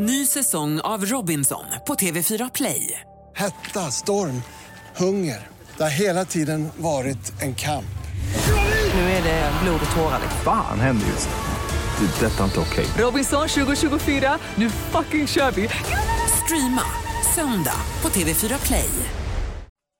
Ny säsong av Robinson på TV4 Play. Hetta, storm, hunger. Det har hela tiden varit en kamp. Nu är det blod och tårar. Fan händer just nu. Det. är Detta är inte okej. Robinson 2024, nu fucking kör vi! Streama söndag på TV4 Play.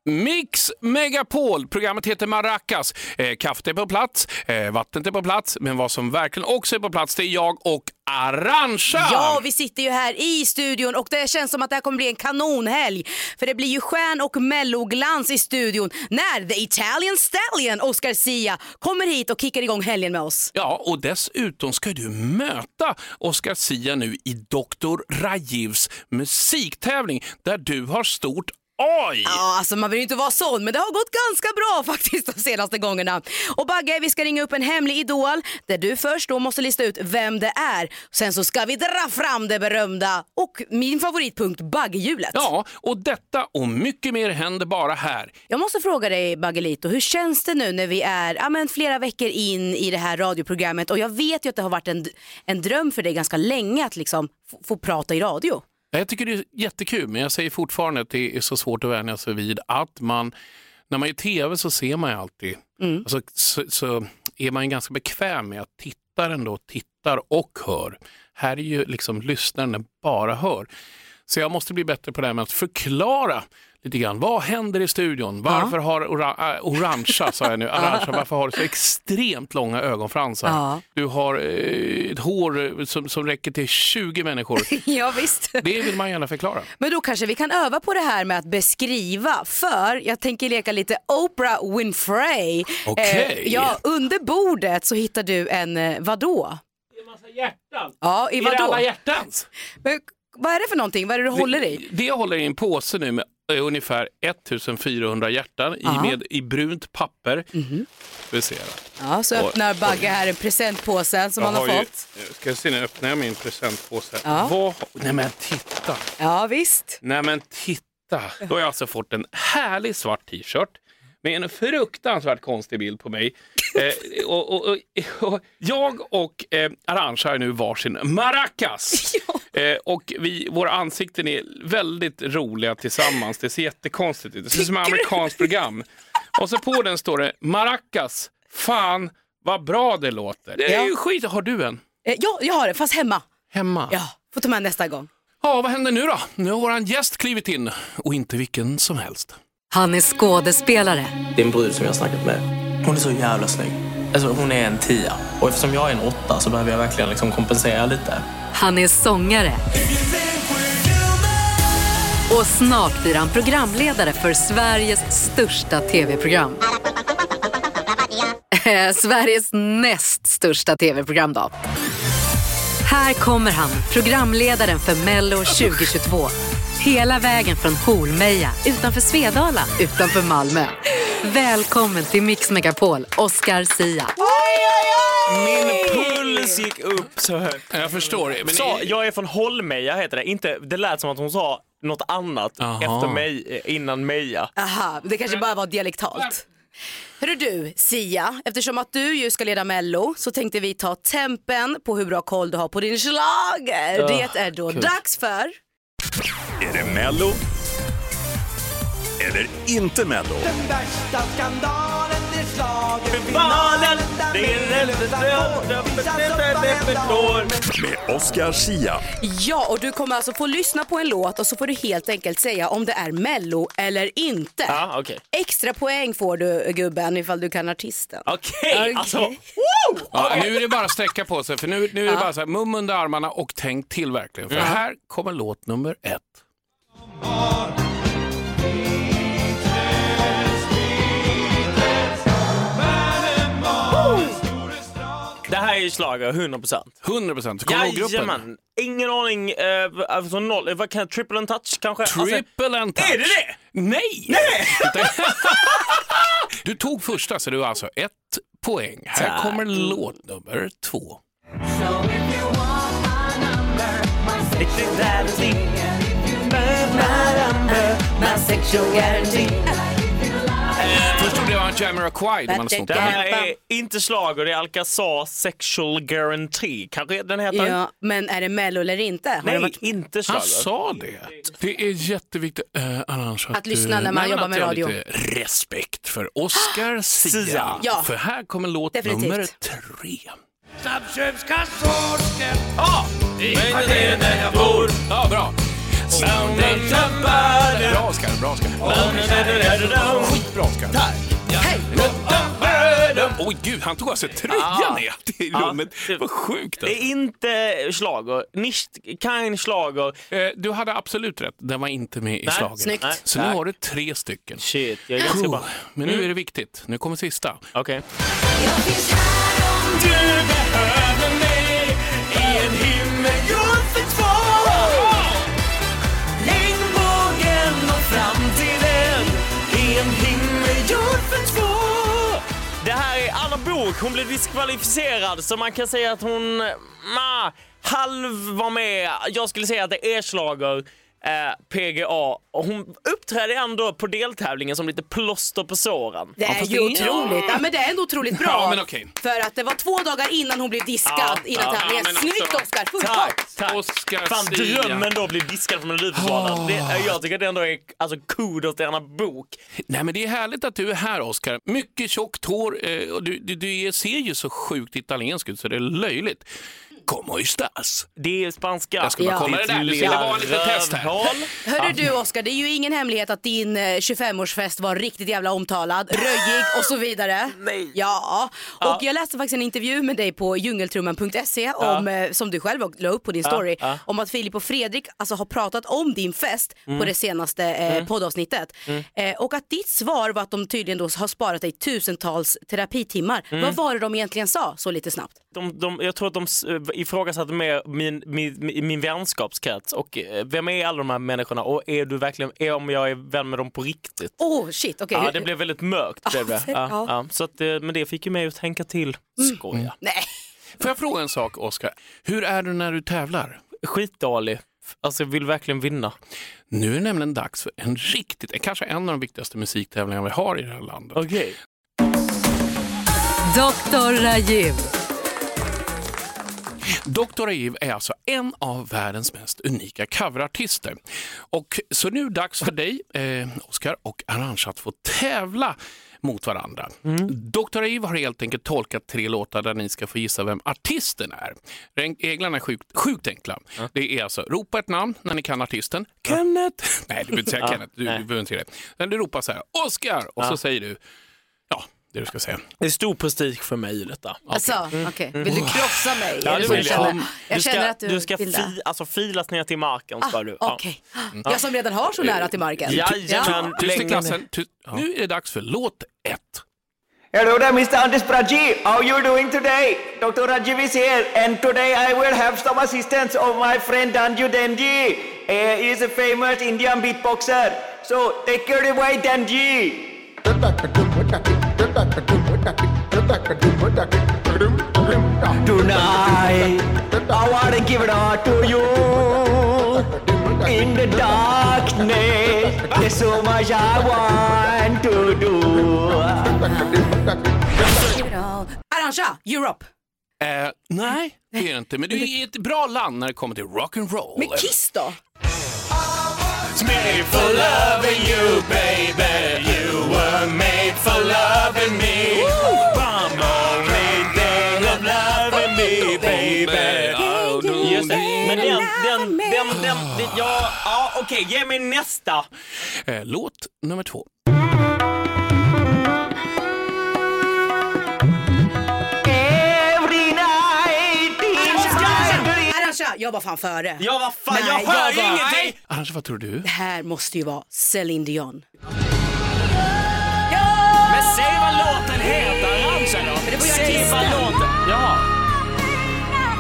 Mix Megapol, programmet heter Maracas. Eh, kaffet är på plats, eh, vattnet är på plats, men vad som verkligen också är på plats det är jag och Arantxa! Ja, vi sitter ju här i studion och det känns som att det här kommer bli en kanonhelg. För det blir ju stjärn och melloglans i studion när the Italian Stallion Oscar Sia kommer hit och kickar igång helgen med oss. Ja, och dessutom ska du möta Oscar Sia nu i Dr. Rajivs musiktävling där du har stort AI. Ja, alltså man vill ju inte vara sån, men det har gått ganska bra faktiskt de senaste gångerna. Och Bagge, vi ska ringa upp en hemlig idol där du först då måste lista ut vem det är. Sen så ska vi dra fram det berömda och min favoritpunkt, Baggehjulet. Ja, och detta och mycket mer händer bara här. Jag måste fråga dig Baggelito, hur känns det nu när vi är ja, men flera veckor in i det här radioprogrammet och jag vet ju att det har varit en, en dröm för dig ganska länge att liksom få, få prata i radio. Jag tycker det är jättekul, men jag säger fortfarande att det är så svårt att vänja sig vid att man, när man är i tv så ser man ju alltid, Mm. alltså, så, så är man ganska bekväm med att tittaren då tittar och hör. Här är ju liksom lyssnaren bara hör. Så jag måste bli bättre på det här med att förklara lite grann. Vad händer i studion? Varför har ora, äh, orangea, sa jag nu, arantxa, varför har du så extremt långa ögonfransar? Ja. Du har eh, ett hår som, som räcker till 20 människor. ja visst. Det vill man gärna förklara. Men då kanske vi kan öva på det här med att beskriva. För jag tänker leka lite Oprah Winfrey. Okej. Eh, ja, under bordet så hittar du en, eh, vadå? Det är en massa hjärtan. Ja, i Är det vadå? alla hjärtans? Men, vad är det för någonting? Vad är det du håller i? Det, det jag håller i en påse nu med eh, ungefär 1400 hjärtan i, med, i brunt papper. Ska vi se då. Ja, så öppnar. Bagge här en presentpåse som Jag han har, ju- fått. nu Ska se, nu öppnar jag min presentpåse. Ja. Vad, har- nej men titta. Ja, visst. Nej men titta. Då har jag alltså fått en härlig svart t-shirt med en fruktansvärt konstig bild på mig. eh, och, och, och, och, jag och eh, Arantxa har nu varsin maracas. eh, och vi, våra ansikten är väldigt roliga tillsammans. Det ser jättekonstigt ut. Det ser ut som ett amerikanskt program. Och så på den står det maracas. Fan vad bra det låter. Det är ju skit. Har du en? Eh, ja, jag har det, fast hemma. Hemma? Ja, får ta med nästa gång. Ja, vad händer nu då? Nu har våran gäst klivit in och inte vilken som helst. Han är skådespelare, Det är en brud som jag har snackat med. Hon är så jävla snygg. Alltså hon är en tia. Och eftersom jag är en åtta så behöver jag verkligen liksom kompensera lite. han är sångare. Och snart blir han programledare för Sveriges största tv-program. Eh, Sveriges näst största tv-program då. Här kommer han, programledaren för Mello 2022. Hela vägen från Hornmeja utanför Svedala, utanför Malmö. Välkommen till Mix Megapol, Oscar Sia. Min puls gick upp så högt. Jag förstår det. Men Så, jag är från Holmeja heter det. Inte, det lät som att hon sa något annat Jaha. efter mig, eh, innan Meja. Aha, det kanske bara var dialektalt. Hörru du, Sia, eftersom att du ju ska leda Mello så tänkte vi ta tempen på hur bra koll du har på din schlager. det är då dags för... Är det Mello? Eller inte Mello? Valen, det är Med Oscar Sia. Ja, och du kommer alltså få lyssna på en låt och så får du helt enkelt säga om det är Mello eller inte. Ja, okej. Extra poäng får du gubben ifall du kan artisten. Okej, Okej. alltså. Ja, nu är det bara att sträcka på sig, för nu, nu är det bara så här, mum under armarna och tänk till verkligen. För här kommer låt nummer ett. Här schlager, 100 procent. 100 procent. Kommer du ihåg gruppen? Ingen aning. Eh, alltså noll, eh, vad kan triple and touch kanske? Alltså, Triple and touch. är det det? Nej! Nej! du tog första, så du har alltså ett poäng. Här Tack. kommer låt nummer två. My sexual guarantee. Först trodde jag var en Jamiroquai. Det här är inte slager, det är Alcazar Sexual Guarantee. Kanske den heter? Ja, men är det mello eller inte? Har det Nej, varit... inte Han slager. sa det. Det är jätteviktigt äh, annars Att lyssna när man nej, jobbar att med radio. Respekt för Oscar Sia. Ja. För här kommer låt Definitivt. nummer tre. Ja! Men det är där jag bor. Ja, bra. Bra Oscar, bra Oscar. Skitbra Oscar. Tack. Hej! Oj gud, han tog alltså tröjan ner i Ja, rummet. det- Vad sjukt. Det Alltså. är inte slager. Nicht kein slager. Eh, Du hade absolut rätt, den var inte med i Nej, slaget. snyggt. Nej, Så nu tack. har du tre stycken. Shit, jag är ganska Cool. bra. Men nu är det viktigt. Nu kommer sista. Okej. Du Bok. Hon blev diskvalificerad så man kan säga att hon eh, ma, halv var med. Jag skulle säga att det är slager. Eh, PGA och hon uppträdde ändå på deltävlingen som lite plåster på såren. Det är fast ju det- otroligt. Ja, men det är ändå otroligt bra. Ja, men okej. För att det var två dagar innan hon blev diskad Ja, innan ja, tävlingen. men Snyggt också- Oscar, full Tack, fart! tack. Oscar Fan Sia. drömmen då att bli diskad från Melodifestivalen. Det, jag tycker det ändå är alltså, kudos till Anna Bok. Nej, men det är härligt att du är här, Oscar. Mycket tjockt hår eh, och du, du, du ser ju så sjukt italiensk ut så det är löjligt. Como estas? Det är spanska. Jag ska bara Ja. kolla det där. Det skulle vara en liten test här. Hörru du Oscar, det är ju ingen hemlighet att din eh, 25-årsfest var riktigt jävla omtalad, röjig och så vidare. Nej. Ja, och Ja. jag läste faktiskt en intervju med dig på djungeltrumman.se om, eh, som du själv la upp på din story, ja. Mm. om att Filip och Fredrik alltså, har pratat om din fest på det senaste eh, poddavsnittet. Eh, och att ditt svar var att de tydligen då har sparat dig tusentals terapitimmar. Mm. Vad var det de egentligen sa så lite snabbt? De, de, jag tror att de ifrågasatte mer min, min, min, min vänskapskrets och eh, vem är alla de här människorna och är du verkligen, är om jag är vän med dem på riktigt? Oh shit, okej. Ja, det blev väldigt mörkt. Blev det. Ja. Ja, ja. Så att, eh, men det fick ju mig att tänka till. Skoja. Nej. Får jag fråga en sak, Oscar? Hur är du när du tävlar? Skitdålig. Alltså jag vill verkligen vinna. Nu är det nämligen dags för en riktigt, kanske en av de viktigaste musiktävlingarna vi har i det här landet. Okej. Dr. Rajiv. Dr. Eve är alltså en av världens mest unika coverartister. Och så nu är det dags för dig, eh, Oscar och Arantxa att få tävla mot varandra. Dr. Eve har helt enkelt tolkat tre låtar där ni ska få gissa vem artisten är. Reglerna är sjukt, sjukt enkla. Det är alltså ropa ett namn när ni kan artisten. Kenneth! Nej, du behöver inte säga Kenneth. Du, du behöver inte säga det. Men du ropar så här, Oscar! Och så säger du, ja, det du ska säga. Det är stor prestige för mig i detta. Alltså, okej. Vill du krossa mig? Ja, det vill du jag. känner? Jag ska, känner att du, du ska vill fi, alltså filas ner till marken. Ska du. Ja. Okej. Jag som redan har så nära till marken. Jajamän. Tyst i klassen. Tyst. Nu är det dags för låt ett. Hello there, Mr. Andis Praji. How you doing today? Dr. Rajiv is here, and today I will have some assistance of my friend Danju Denji. He is a famous Indian beatboxer. So take it away, Denji. Tonight, I wanna give it all to you. In the darkness, there's so much I want to do. Arantxa, Europe. Eh, nej, det är det inte. Men du är ett bra land när det kommer till rock'n'roll. Med Kiss då? Made for loving you baby ja, ja okej, ge mig nästa. Eh, låt nummer två. Arantxa, jag var fan före. Ja, vad fan, Nej, jag hör jag ju var- ingenting! Annars, vad tror du? Det här måste ju vara Celine Dion. Men säg vad låten heter, Arantxa då. var Säg vad låten... Jaha.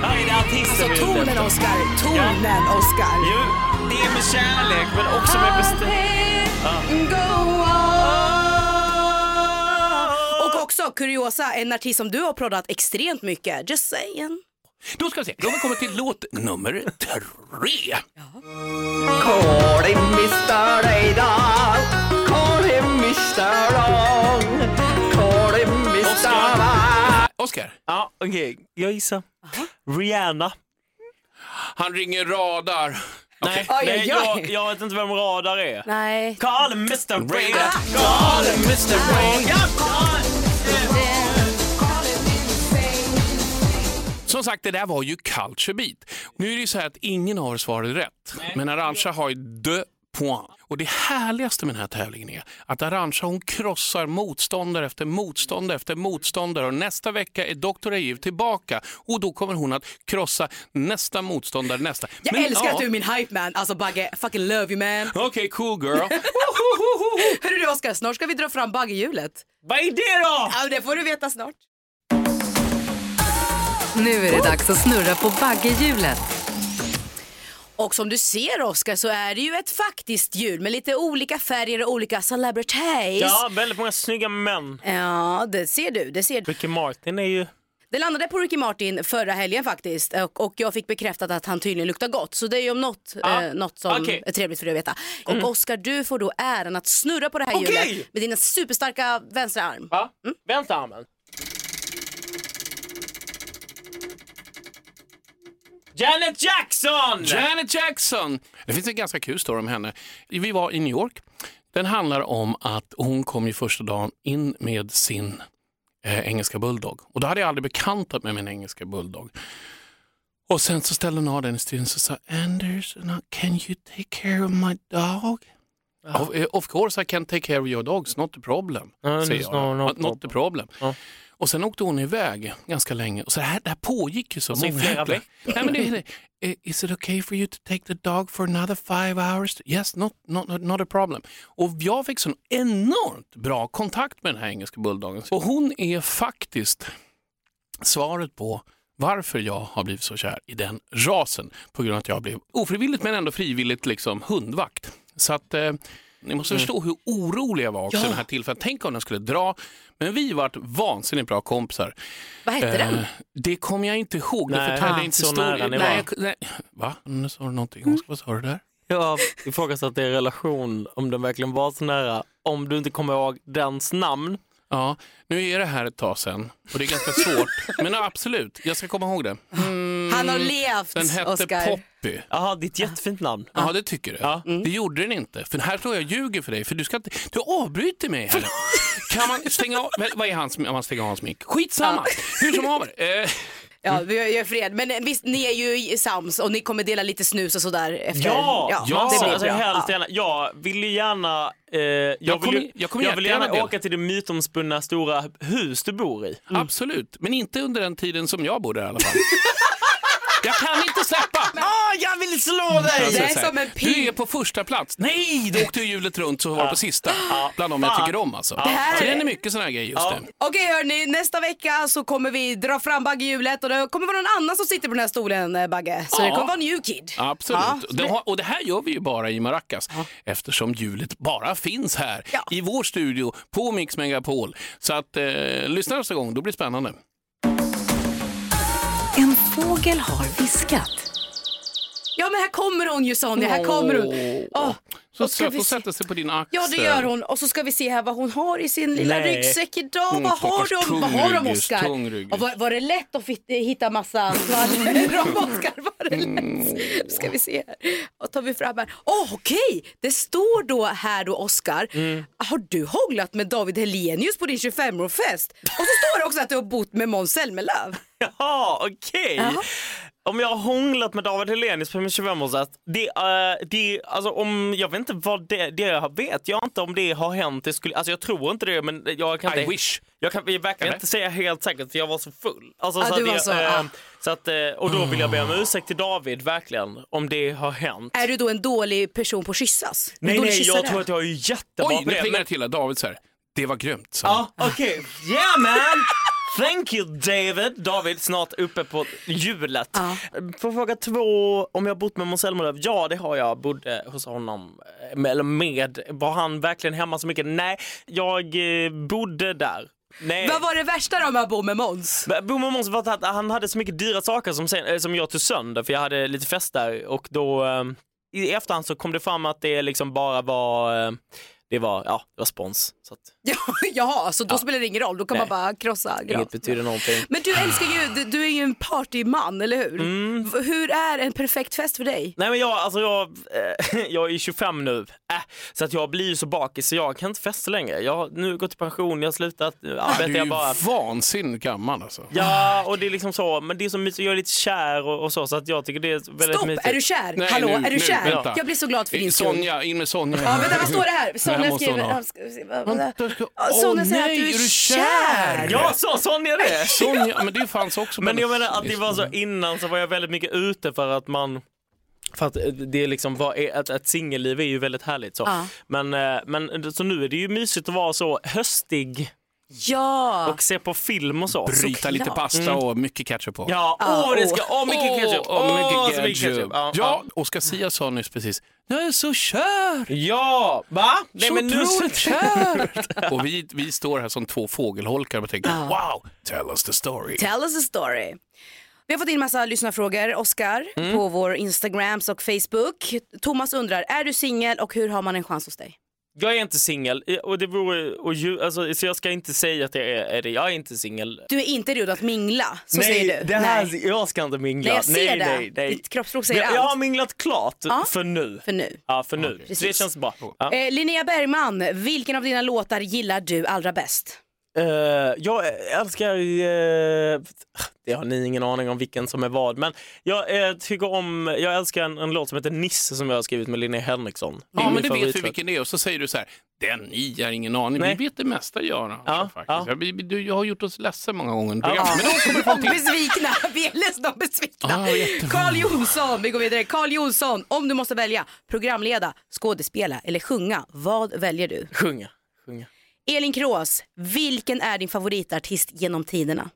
Alltså tonen Oscar, tonen ja. Oscar. Jo, det är med kärlek men också med bestämd... Och också kuriosa, en artist som du har proddat extremt mycket, just saying. Då ska vi se, då har vi kommit till låt nummer tre. Ja. Calling Mr Reidar, calling Mr Long, calling Mr Long. Oscar. Ja, okej. Okay. Jag gissar. Rihanna. Han ringer radar. Nej, Oj, nej oj, jag, oj. jag vet inte vem radar är. Nej. Call him Mr. Radar. Call him Mr. Radar. Som sagt, det där var ju Culture Beat. Nu är det ju så här att ingen av er svarade rätt. Men Arantxa har ju deux points. Och det härligaste med den här tävlingen är att Arantxa hon krossar motståndare efter motståndare efter motståndare och nästa vecka är Dr. Ayiv tillbaka och då kommer hon att krossa nästa motståndare nästa. Jag Men, älskar ja. att du är min hype man. Alltså Bagge, fucking love you man. Okej, cool girl. Hörru du Oskar, snart ska vi dra fram Baggehjulet. Vad är det då? Ja, det får du veta snart. Nu är det dags att snurra på baggehjulet. Och som du ser Oskar så är det ju ett faktiskt hjul med lite olika färger och olika celebrities. Ja, väldigt många snygga män. Ja, det ser du. Det ser du. Ricky Martin är ju... Det landade på Ricky Martin förra helgen faktiskt och, och jag fick bekräftat att han tydligen luktar gott. Så det är ju om något, Ja. eh, något som Okej. är trevligt för dig att veta. Och Oskar, du får då äran att snurra på det här Okej. hjulet med dina superstarka vänstra arm. Va? Vänsterarmen. Janet Jackson! Janet Jackson! Det finns en ganska kul story om henne. Vi var i New York. Den handlar om att hon kom ju första dagen in med sin eh, engelska bulldog. Och då hade jag aldrig bekantat med min engelska bulldog. Och sen så ställde hon av den i studion och sa Anders, no, can you take care of my dog? Of, eh, of course I can take care of your dogs, not a problem. Ja, säger no, jag. not not a problem. Ja. Och sen åkte hon iväg ganska länge. Och så det, här, det här pågick ju så Alltså många flera veckor. Nej, men det, det, Is it okay for you to take the dog for another five hours? Yes, not, not, not a problem. Och jag fick sån enormt bra kontakt med den här engelska bulldoggen. Och hon är faktiskt svaret på varför jag har blivit så kär i den rasen. På grund av att jag blev ofrivilligt men ändå frivilligt liksom hundvakt. Så att eh, ni måste förstå hur orolig jag var också Ja. den här tillfället. Tänk om den skulle dra. Men vi vart vansinnigt bra kompisar. Vad hette den? Eh, det kommer jag inte ihåg. Nej, det förtäljer ah, inte så nära ni nej, var. jag- nej. Va? Nu sa du någonting. Oskar, Vad sa du där? Jag har ifrågasatt er relation, om den verkligen var så nära. Om du inte kommer ihåg dens namn. Ja, nu är det här ett tag sedan och det är ganska svårt. Men absolut, jag ska komma ihåg det. Han har levt, Den hette Oscar. Poppy. Jaha, ditt jättefint namn. Ja, det tycker du. Ja. Det gjorde den inte. För här tror jag ljuger för dig. För du, ska inte, du avbryter mig här. Kan man stänga av, vad är hans, om man stänger av hans mick? Skitsamma, hur som haver. Eh, Ja, vi gör fred. Men eh, visst, ni är ju sams och ni kommer dela lite snus och sådär efter. Ja, Ja, det blir alltså, bra. helst Ja. gärna. Jag vill ju gärna, eh, jag Jag kommer- vill, ju- jag kommer jag vill gärna åka till det mytomspunna stora hus du bor i. Absolut, men inte under den tiden som jag bodde i alla fall. Jag kan inte släppa! Ah, jag vill slå dig! Det är som en Du är på första plats. Nej, då åkte ju hjulet runt så var det på sista. Bland dem jag tycker om alltså. här Så det är- mycket sådana här grejer just nu. Okej hörni, nästa vecka så kommer vi dra fram baggehjulet och det kommer vara någon annan som sitter på den här stolen eh, Bagge. Så det kommer vara New Kid. Absolut. Ja, det, har- och det här gör vi ju bara i Maracas eftersom hjulet bara finns här Ja. i vår studio på Mix Megapol. Så att eh, lyssna nästa gång, då blir det spännande. En fågel har viskat. Ja men här kommer hon ju Sonja, här kommer hon. Åh, Så då ska söt vi och se. sätter sig på din axel. Ja det gör hon och så ska vi se här vad hon har i sin lilla Nej. ryggsäck idag. Mm, vad har stackars de, vad har de Oskar? Och var, var det lätt att fit, hitta massa skvaller om Oskar? Det Mm. Nu ska vi se här. Vad tar vi fram här? Åh okej, det står då här då Oskar. Mm. Har du hånglat med David Helenius på din 25-årsfest? Och så står det också att du har bott med Måns Zelmerlöw. Jaha, okej. Jaha. Om jag har hånglat med David Hellenius på min 25-årsfest, det, uh, det, alltså om, jag vet inte vad det, det vet jag inte om det har hänt. Det skulle, alltså jag tror inte det men jag kan I inte, wish. jag kan jag verkligen Eller? inte säga helt säkert för jag var så full. Alltså, Ja, så du var det, så, eh, ja. Så att, eh, och då vill jag be om ursäkt till David, verkligen, om det har hänt. Är du då en dålig person på att kyssas? En nej, nej, kyssare? jag tror att jag är jättebra Oj, på nu det. plingar men- det till David säger det var grymt. Så. Ja, okej. Yeah man! Thank you David. David, snart uppe på hjulet. Ja. På fråga två, om jag har bott med Måns Zelmerlöw? Ja, det har jag. Bodde hos honom. eh, Med, eller med. Var han verkligen hemma så mycket? Nej, jag eh, bodde där. Nej. Vad var det värsta då med att bo med Måns? Bo med Måns var att han hade så mycket dyra saker som, sen, eh, som jag tog sönder för jag hade lite fest där och då eh, i efterhand så kom det fram att det liksom bara var eh, det var, ja, det var spons. Så att Ja, Jaha, så då Ja. spelar det ingen roll, då kan Nej. man bara krossa inget grav. betyder någonting. Men du älskar ju, du, du är ju en partyman, eller hur? Mm. Hur är en perfekt fest för dig? Nej men jag, alltså jag, eh, jag är 25 nu, äh, så att jag blir så bakis så jag kan inte festa längre. Jag har nu gått i pension, jag har slutat, nu Du arbetar är jag ju bara. vansinnigt gammal alltså. Ja, och det är liksom så, men det är så mysigt, jag är lite kär och, och så, så att jag tycker det är väldigt Stopp, mysigt. är du kär? Nej, Hallå, nu- är du nu, kär? vänta. Jag blir så glad för din skull. Sonja, in med Sonja. Ja, vänta, vad står det här? Sonja skriver... ja, ska Sonja säger att du är, är du kär. Ja, så Sonja det! Sonja, men det fanns också. Men jag menar att det var så innan så var jag väldigt mycket ute för att man för att det är liksom ett, ett singelliv är ju väldigt härligt så. Ja. Men, eh, men så nu är det ju mysigt att vara så höstig Ja. och se på film och så. Bryta lite pasta och mycket ketchup på. Ja, Ja, åh det åh. ska, åh mycket ketchup, Åh, mycket så mycket ketchup. Ja, Ja, Oskar Sia sa nyss precis, jag är så kär. ja, va? Nej så men nu otroligt kär. och vi, vi står här som två fågelholkar och tänker, wow, tell us the story. Tell us a story. Vi har fått in massa lyssnarfrågor, Oscar, Mm. på vår Instagrams och Facebook. Thomas undrar, är du singel och hur har man en chans hos dig? Jag är inte singel och det vore, och ju, alltså, så jag ska inte säga att jag är, är det. Jag är inte singel. Du är inte redo att mingla, så nej, säger du. Det här, Nej. jag ska inte mingla. Nej, jag ser nej, det. Nej, nej. Ditt kroppsspråk säger jag, jag har allt. minglat klart Ja. för nu. För nu. Ja, för nu. Så det känns bra. Ja. Eh, Linnea Bergman, vilken av dina låtar gillar du allra bäst? Eh, jag älskar, uh, det har ni ingen aning om vilken som är vad, men jag eh, tycker om, jag älskar en, en låt som heter Nisse som jag har skrivit med Linnea Henriksson. Ja, men det vet vi vilken det är och så säger du så här, den ni har ingen aning. Nej. Vi vet det mesta Göran. Ja, ja. Ja. Vi, du, jag har gjort oss ledsen många gånger. under Ja. Men kommer till besvikna, vi är ledsna och besvikna. Ah, jättebra. Carl Jonsson, vi går vidare. Carl Jonsson, om du måste välja programleda, skådespela eller sjunga, vad väljer du? Sjunga, sjunga. Elin Kroos, vilken är din favoritartist genom tiderna?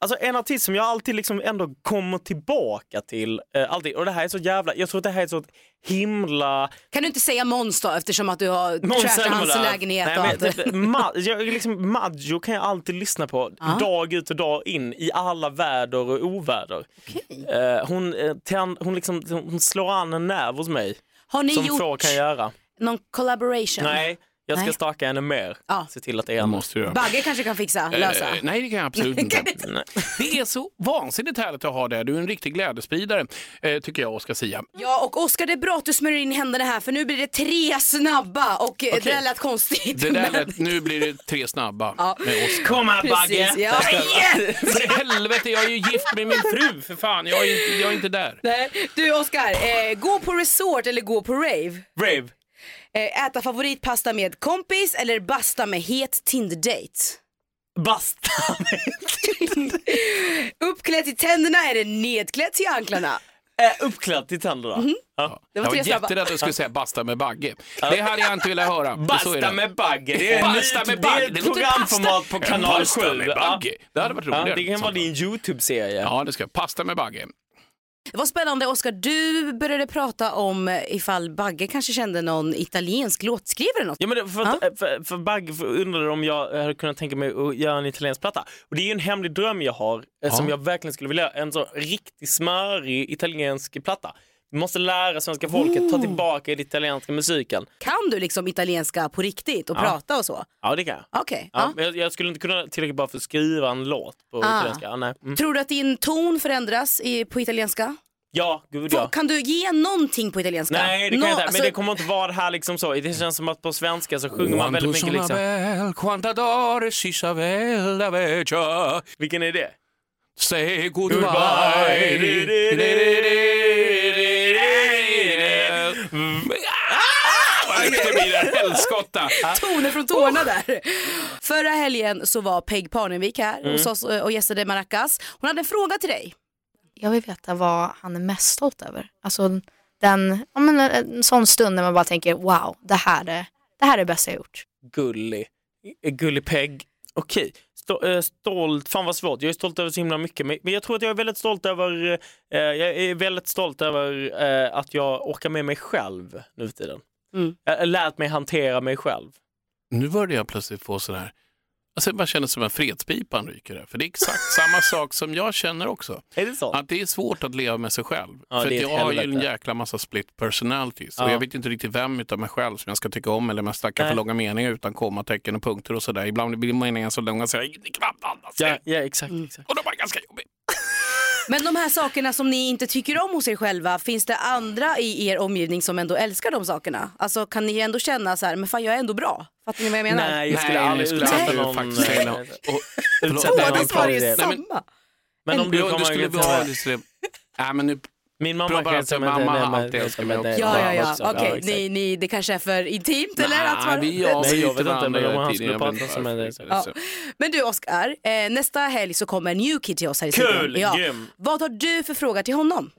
Alltså en artist som jag alltid liksom ändå kommer tillbaka till, eh, alltid, och det här är så jävla, jag tror att det här är så himla... Kan du inte säga Måns då eftersom att du har trashat hans lägenhet Nej, men, typ, Ma- jag, liksom, Maggio kan jag alltid lyssna på Ja. dag ut och dag in i alla väder och oväder. Eh, hon, eh, tänd, hon, liksom, hon slår an en nerv hos mig Har ni som gjort få kan göra. någon collaboration? Nej, jag ska Nej. staka henne mer. Ja. Se till att det är måste du göra. Bagge kanske kan fixa, lösa. Eh, nej, det kan jag absolut inte. Det är så vansinnigt härligt att ha det. Du är en riktig glädjespridare, eh, tycker jag, Oskar Sia. Ja och Oskar det är bra att du smörjer in händerna här för nu blir det tre snabba och eh, det där lät konstigt. Det där men- lät, nu blir det tre snabba Ja. med Oskar. Kom här Bagge! Ja. För helvete, jag är ju gift med min fru, för fan. Jag är inte, jag är inte där. Nej. Du Oskar, eh, gå på resort eller gå på rave? Brave. Eh, äta favoritpasta med kompis eller basta med het Tinder-date? Basta! Uppklädd till tänderna eller nedklädd till anklarna? eh, uppklädd till tänderna. Mhm. Ja. Det Jag var var tre snabba. jätterädd att du skulle säga basta med Bagge. Det hade jag inte velat höra. Basta det. med Bagge, det är, Basta med det är Bagge. ett programformat på kanal Pasta 7. med Bagge. Det hade varit Ja, roligare. det kan vara din Youtube-serie. Ja, det ska Pasta med Bagge. Det var spännande Oskar, du började prata om eh, ifall Bagge kanske kände någon italiensk låtskrivare eller något. Ja, men det- för, att, för, för Bagge undrade om jag hade kunnat tänka mig att göra en italiensk platta. Och det är ju en hemlig dröm jag har eh, som jag verkligen skulle vilja En så riktigt smörig italiensk platta. Vi måste lära svenska folket ta tillbaka den italienska musiken. Kan du liksom italienska på riktigt och Ja. prata och så? Ja, det kan jag. Okej. Ja, ja. jag, jag skulle inte kunna tillräckligt bra för att skriva en låt på Ah. italienska. Nej. Mm. Tror du att din ton förändras i, på italienska? ja gud ja. Kan du ge någonting på italienska? Nej, det kan Nå- jag inte. Men alltså- det kommer inte vara det här liksom så. Det känns som att på svenska så sjunger man väldigt mycket liksom. Vilken är det? Say Goodbye. Det blir en helskotta. Toner från tårna där. Förra helgen så var Peg Parnevik här Mm. hos oss eh, och gästade Maracas. Hon hade en fråga till dig. Jag vill veta vad han är mest stolt över. Alltså den, ja, men en sån stund när man bara tänker wow, det här är det, här är det bästa jag gjort. Gullig. Gullig Peg. Okej. Sto- eh, stolt, fan vad svårt. Jag är stolt över så himla mycket. Men men jag tror att jag är väldigt stolt över, eh, jag är väldigt stolt över eh, att jag orkar med mig själv nu för tiden. Mm. Jag lärt mig hantera mig själv. Nu började jag plötsligt få sådär, Alltså, jag bara känner som en fredspipa ryker där. För det är exakt samma sak som jag känner också. Är det så? Att det är svårt att leva med sig själv. Ja, för jag har ju en jäkla massa split personalities. Ja. Och jag vet inte riktigt vem utav mig själv som jag ska tycka om eller om jag snackar för långa meningar utan kommatecken och punkter och sådär. Ibland blir meningarna så långa så jag knappt andas. Ja, ja exakt. Mm. exakt. Och då var ganska jobbigt. Men de här sakerna som ni inte tycker om hos er själva, finns det andra i er omgivning som ändå älskar de sakerna? Alltså kan ni ändå känna så här, men fan jag är ändå bra? Fattar ni vad jag menar? Nej, jag skulle Nej, aldrig utsätta någon... faktiskt. Och- utsätta Båda svar är samma. Men om du kommer skulle vara... Nej, men nu... Min mamma bara att mamma har alltid älskat mig också. Ja, ja, ja. Okej, exakt. ni, ni, det kanske är för intimt eller? Nej, att man... vi är Nej, jag vet inte, men om han skulle men prata som en-? Ja. Men du Oskar, eh, nästa helg så kommer New Kid till oss här i Kul, studion. Ja. grym. Vad har du för fråga till honom?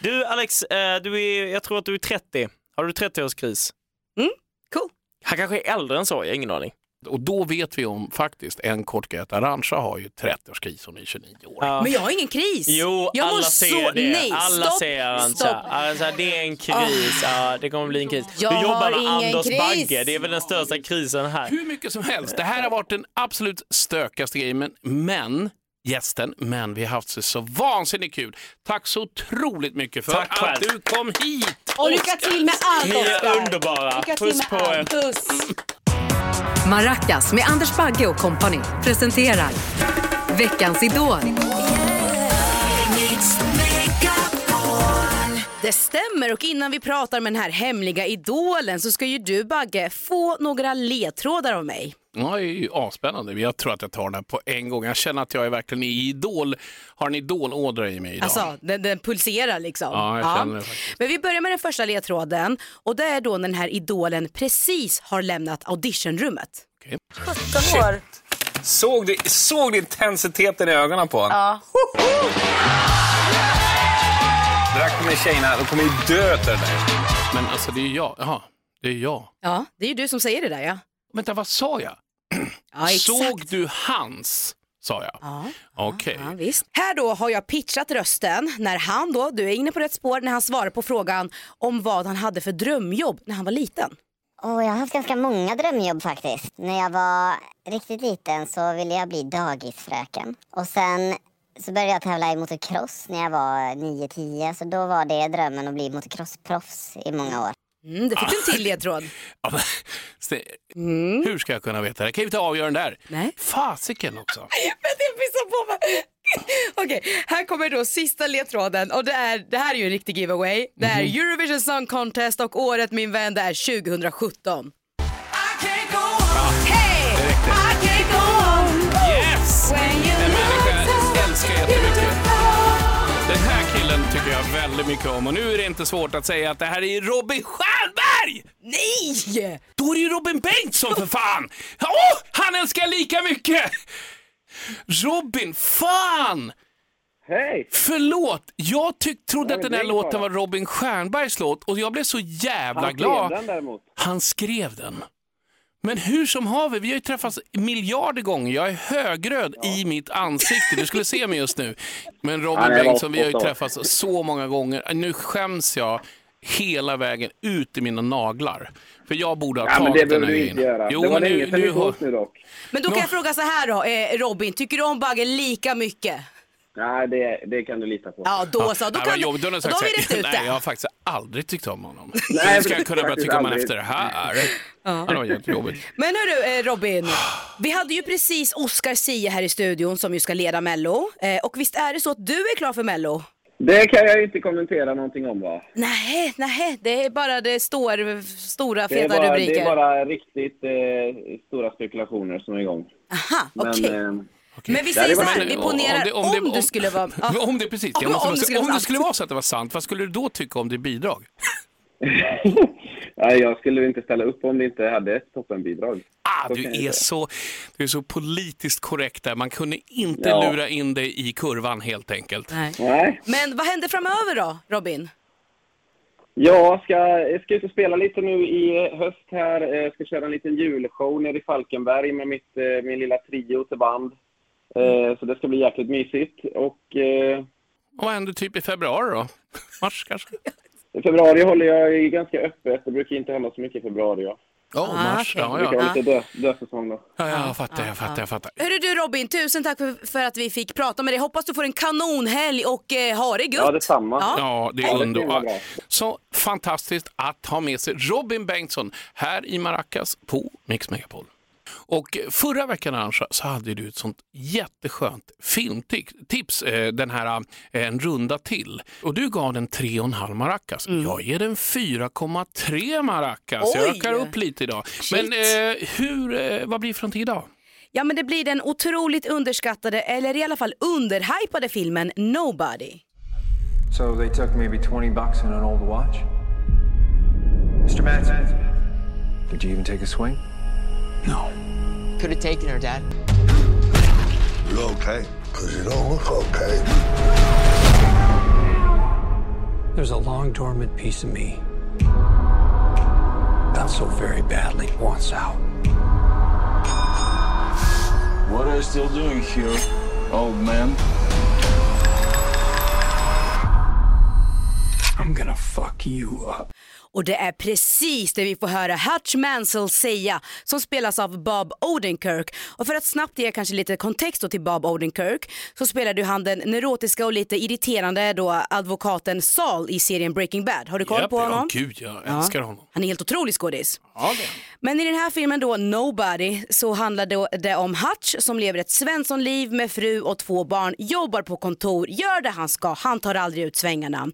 Du Alex, eh, du är, jag tror att du är 30. Har du 30-årskris? Mm, cool. Han kanske är äldre än så, jag har ingen aning. Och då vet vi om faktiskt en kort grej att Arantxa har ju 30-årskris, hon är 29 år. Ja. Men jag har ingen kris. Jo, jag alla ser så... det. Nej, alla stopp, ser Arantxa. stopp. Arantxa, det är en kris. Ja, det kommer bli en kris. Jag du jobbar har med ingen Anders kris. Bagge, det är väl den största krisen här. Hur mycket som helst. Det här har varit den absolut stökigaste grejen, men, men gästen, men vi har haft så, så vansinnigt kul. Tack så otroligt mycket för Tack att du kom hit. Och lycka till med allt Ni är Oskar. underbara. Puss på er. Puss. Maracas med Anders Bagge och kompani presenterar Veckans Idol. Det stämmer och innan vi pratar med den här hemliga idolen så ska ju du Bagge få några ledtrådar av mig. Ja, det är ju asspännande. Jag tror att jag tar den här på en gång. Jag känner att jag är verkligen i idol, har en idolådra i mig idag. Alltså den, den pulserar liksom. Ja, jag känner det faktiskt. Men vi börjar med den första ledtråden och det är då när den här idolen precis har lämnat auditionrummet. år. Såg du, såg du intensiteten i ögonen på honom? Ja. Det där kommer tjejerna, de kommer ju dö till det där. Men alltså det är ju jag. Jaha, det är jag. Ja, det är ju du som säger det där ja. Vänta, vad sa jag? Ja. Såg du hans? Sa jag. Ja. Okej. Ja, visst. Här då har jag pitchat rösten när han då, du är inne på rätt spår, när han svarar på frågan om vad han hade för drömjobb när han var liten. Och jag har haft ganska många drömjobb faktiskt. När jag var riktigt liten så ville jag bli dagisfröken. Och sen så började jag tävla i motocross när jag var 9-10. Så då var det drömmen att bli motocrossproffs i många år. Mm, det fick du en till ledtråd. Ja, men, se, Hur ska jag kunna veta det? Kan ju inte avgöra den där. Nej. Fasiken också. Vänta, jag pissar på mig. Okej, här kommer då sista ledtråden och det, är, det här är ju en riktig giveaway. Det är Mhm. Eurovision Song Contest och året min vän det är 2017. Yes! En människa jag älskar jättemycket. Den här killen tycker jag väldigt mycket om och nu är det inte svårt att säga att det här är Robin Stjernberg! Nej! Då är det ju Robin Bengtsson för fan! Åh, han älskar lika mycket! Robin, fan! Hej! Förlåt, jag tyck, trodde Ja, att den här låten var. Robin Stjernbergs låt och jag blev så jävla Han skrev glad. den däremot. Han skrev den. Men hur som haver, vi har ju träffats miljarder gånger. Jag är högröd i mitt ansikte. Du skulle se mig just nu. Men Robin Han Bengtsson, vi har ju träffats så många gånger. Nu skäms jag hela vägen ut i mina naglar. För jag borde ha Ja, men tagit det den behöver här du inte göra. Jo, det var men länge nu, sedan vi nu, har- sågs nu dock. Men då kan jag fråga så här då, eh, Robin, tycker du om Bagge lika mycket? Nej, det, det kan du lita på. Ja, då så. Då, kan, jobbigt. Då då har vi rätt ut Nej, jag det. har faktiskt aldrig tyckt om honom. Nej, Nu ska jag kunna börja tycka om honom efter det här. Ja. Det var jättejobbigt. Men hörru eh, Robin, vi hade ju precis Oscar Sia här i studion som ju ska leda Mello. Eh, och visst är det så att du är klar för Mello? Det kan jag ju inte kommentera någonting om va? Nej, nej, det är bara det står stora Det feta bara, rubriker. det är bara riktigt eh, stora spekulationer som är igång. Aha, Men, okej. eh, Men vi säger så här, vi ponerar om, du skulle vara... Ja. Om det precis, Om- jag måste om det skulle om vara det skulle vara så att det var sant, vad skulle du då tycka om det bidrag? Nej, jag skulle inte ställa upp om det inte hade ett toppenbidrag. Ah, Så du är säga. så, du är så politiskt korrekt där. Man kunde inte Ja. lura in dig i kurvan helt enkelt. Nej. Nej. Men vad händer framöver då, Robin? Jag ska, jag ska ut och spela lite nu i höst här. Eh, Jag ska köra en liten julshow nere i Falkenberg med mitt, eh, min lilla trio till band. Eh, Så det ska bli jäkligt mysigt. Och eh, Och vad händer typ i februari då? Mars kanske? i februari håller jag ganska öppet. Det brukar inte hända så mycket i februari. Ja. Ja, Ah, mars. okej. Ja, Det kan vara ja. lite dö, dödsäsong då. Ja, jag fattar, jag fattar, jag fattar. Hörru du Robin, tusen tack för, för att vi fick prata med dig. Hoppas du får en kanonhelg och eh, ha det gött. Ja, detsamma. Ja. Ja, det Ja, är underbart. Så fantastiskt att ha med sig Robin Bengtsson här i Maracas på Mix Megapol. Och förra veckan Arantxa, så hade du ett sånt jätteskönt filmtips, eh, den här eh, En runda till. Och du gav den 3,5 maracas. Jag ger den 4,3 maracas. Jag Mm. Ökar upp lite idag. Shit. Men eh, hur, eh, vad blir från till idag? Ja men det blir den otroligt underskattade, eller i alla fall underhypade filmen Nobody. So they took maybe 20 bucks and an old watch? Mr. Madsen, did you even take a swing? No. Could have taken her, Dad. You okay? Because you don't look okay. There's a long dormant piece of me that so very badly wants out. What are you still doing here, old man? I'm gonna fuck you up. Och det är precis det vi får höra Hutch Mansell säga som spelas av Bob Odenkirk. Och för att snabbt ge kanske lite kontext till Bob Odenkirk så spelade ju han den neurotiska och lite irriterande då advokaten Saul i serien Breaking Bad. Har du koll Japp, på honom? Ja, gud, jag älskar honom. Han är helt otrolig skådis. Ja. Men i den här filmen då, Nobody, så handlar det, det om Hutch som lever ett Svenssonliv med fru och två barn, jobbar på kontor, gör det han ska, han tar aldrig ut svängarna.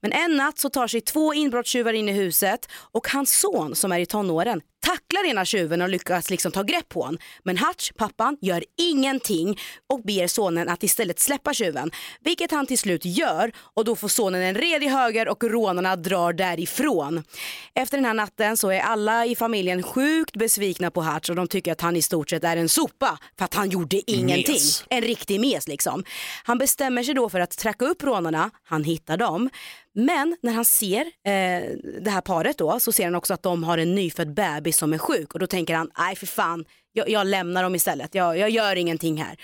Men en natt så tar sig två inbrottstjuvar in i huset och hans son som är i tonåren tacklar ena tjuven och lyckas liksom ta grepp på honom. Men Hutch, pappan, gör ingenting och ber sonen att istället släppa tjuven. Vilket han till slut gör och då får sonen en redig höger och rånarna drar därifrån. Efter den här natten så är alla i familjen sjukt besvikna på Hutch och de tycker att han i stort sett är en sopa för att han gjorde ingenting. Mes. En riktig mes liksom. Han bestämmer sig då för att tracka upp rånarna, han hittar dem. Men när han ser eh, det här paret då så ser han också att de har en nyfödd bebis som är sjuk och då tänker han, nej för fan, jag, jag lämnar dem istället, jag, jag gör ingenting här.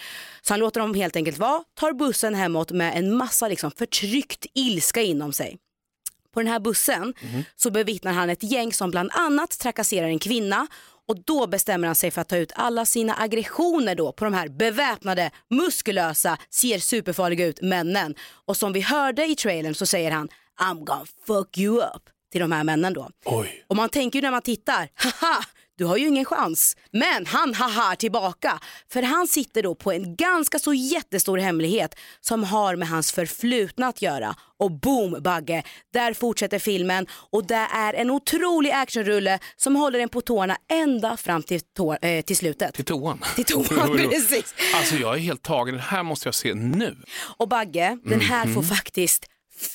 Så han låter dem helt enkelt vara, tar bussen hemåt med en massa liksom förtryckt ilska inom sig. På den här bussen så bevittnar han ett gäng som bland annat trakasserar en kvinna och då bestämmer han sig för att ta ut alla sina aggressioner då på de här beväpnade, muskulösa, ser superfarliga ut männen. Och som vi hörde i trailern så säger han I'm gonna fuck you up till de här männen då. Oj. Och man tänker ju när man tittar, haha, du har ju ingen chans. Men han haha tillbaka. För han sitter då på en ganska så jättestor hemlighet som har med hans förflutna att göra. Och boom Bagge, där fortsätter filmen och det är en otrolig actionrulle som håller en på tårna ända fram till, tår, eh, till slutet. Till toan. Till toan, precis. Alltså jag är helt tagen. Det här måste jag se nu. Och Bagge, den här får Mhm. faktiskt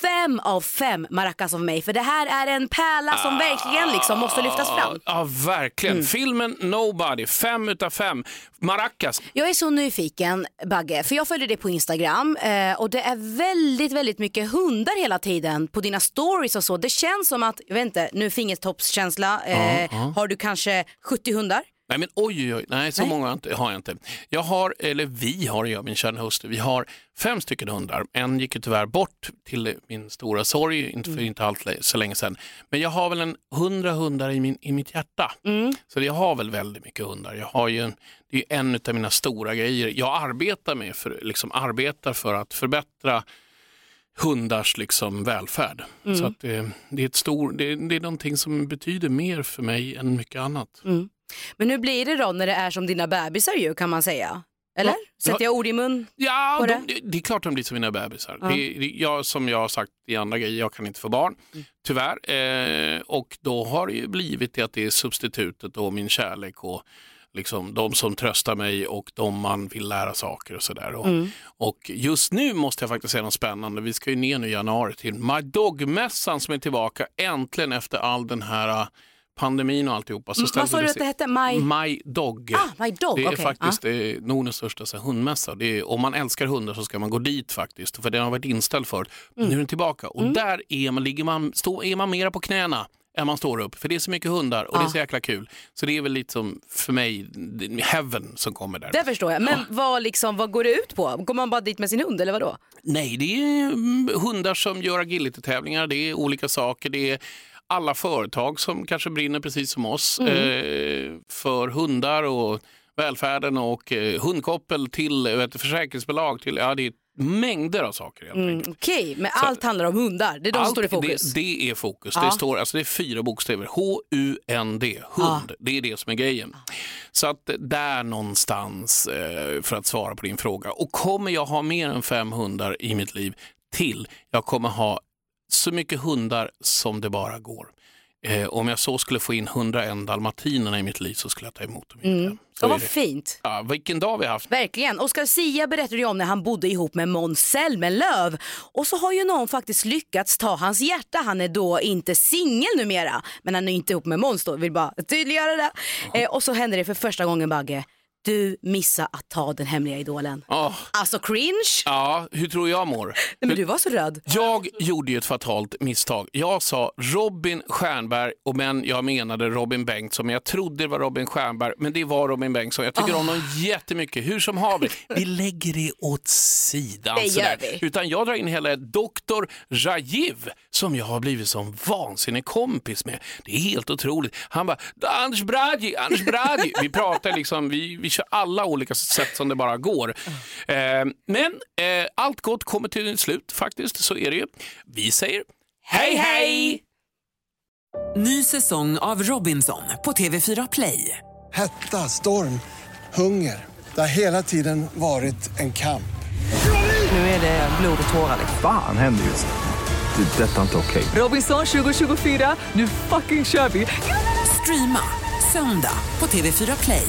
fem av fem maracas av mig för det här är en pärla som verkligen liksom måste lyftas fram. Ja, verkligen. Mm. Filmen Nobody, fem utav fem. Maracas. Jag är så nyfiken Bagge, för jag följer dig på Instagram eh, och det är väldigt, väldigt mycket hundar hela tiden på dina stories och så. Det känns som att, jag vet inte, nu fingertoppskänsla, eh, ja. har du kanske 70 hundar? Nej men oj, oj, oj. Nej, så Nej. många har jag inte- jag har, eller vi har, jag och min kära hustru, vi har fem stycken hundar. En gick ju tyvärr bort till min stora sorg, inte för inte allt så länge sedan. Men jag har väl en hundra hundar i, min, i mitt hjärta. Så jag har väl väldigt mycket hundar. Jag har ju en, det är ju en av mina stora grejer. Jag arbetar med, för, liksom arbetar för att förbättra hundars liksom välfärd. Mm. Så att det, det, är ett stor, det, det är någonting som betyder mer för mig än mycket annat. Mm. Men hur blir det då när det är som dina bebisar ju kan man säga? Eller? Ja. Sätter jag ord i mun Ja, på de, det? det? det är klart de blir som mina bebisar. Ja. Det, det, jag, som jag har sagt i andra grejer, jag kan inte få barn, Mm. tyvärr. Eh, och då har det ju blivit det att det är substitutet och min kärlek och liksom de som tröstar mig och de man vill lära saker och sådär. Och, Mm. och just nu måste jag faktiskt säga något spännande. Vi ska ju ner nu i januari till My Dog-mässan som är tillbaka äntligen efter all den här pandemin och alltihopa. Mm, vad sa du att det hette? My- My Dog. Ah, My Dog, Det är okej. faktiskt det är Nordens största så här, hundmässa. Är, om man älskar hundar så ska man gå dit faktiskt. För den har varit inställd förut. Mm. nu är den tillbaka. Och Mm. där är man, ligger man, stå, är man mera på knäna än man står upp. För det är så mycket hundar och det är så jäkla kul. Så det är väl lite som för mig, heaven som kommer där. Det förstår jag. Men vad, liksom, vad går det ut på? Går man bara dit med sin hund eller vadå? Nej, det är mm, hundar som gör agility-tävlingar, det är olika saker. Det är alla företag som kanske brinner precis som oss Mm. eh, för hundar och välfärden och eh, hundkoppel till vet, försäkringsbolag till, ja det är mängder av saker. Mm, Okej, men allt handlar om hundar. Det är de som Allt- står i fokus. Det, det är fokus. Ja. Det, står, alltså det är fyra bokstäver. H-U-N-D, hund. Det är det som är grejen. Så att där någonstans, eh, för att svara på din fråga. Och kommer jag ha mer än fem hundar i mitt liv till? Jag kommer ha så mycket hundar som det bara går. Eh, om jag så skulle få in 101 dalmatinerna i mitt liv så skulle jag ta emot dem. Mm. Så vad fint. Ja, vilken dag vi har haft. Verkligen. Oscar Sia berättade ju om när han bodde ihop med Måns Zelmerlöw. Och så har ju någon faktiskt lyckats ta hans hjärta. Han är då inte singel numera. Men han är inte ihop med Måns då, vill bara tydliggöra det. Eh, och så hände det för första gången Bagge. Du missade att ta den hemliga idolen. Ja. Alltså cringe. Ja, hur tror jag mår? Nej, men du var så röd. Jag gjorde ju ett fatalt misstag. Jag sa Robin Stjernberg, och men jag menade Robin Bengtsson. Men jag trodde det var Robin Stjernberg, men det var Robin Bengtsson. Jag tycker Ah. om honom jättemycket. Hur som haver, vi lägger det åt sidan. Det gör vi. Utan jag drar in hela Dr. Rajiv som jag har blivit som vansinnig kompis med. Det är helt otroligt. Han bara, Anders Bradji, Anders Bradji. Vi pratar liksom, vi, vi kör alla olika sätt som det bara går. Eh, men eh, allt gott kommer till ett slut faktiskt, så är det ju. Vi säger hej hej! Ny säsong av Robinson på TV4 Play. Hetta, storm, hunger. Det har hela tiden varit en kamp. Nu är det blod och tårar. Fan händer just nu. Det. är Detta är inte okej. Robinson 2024, nu fucking kör vi! Streama söndag på TV4 Play.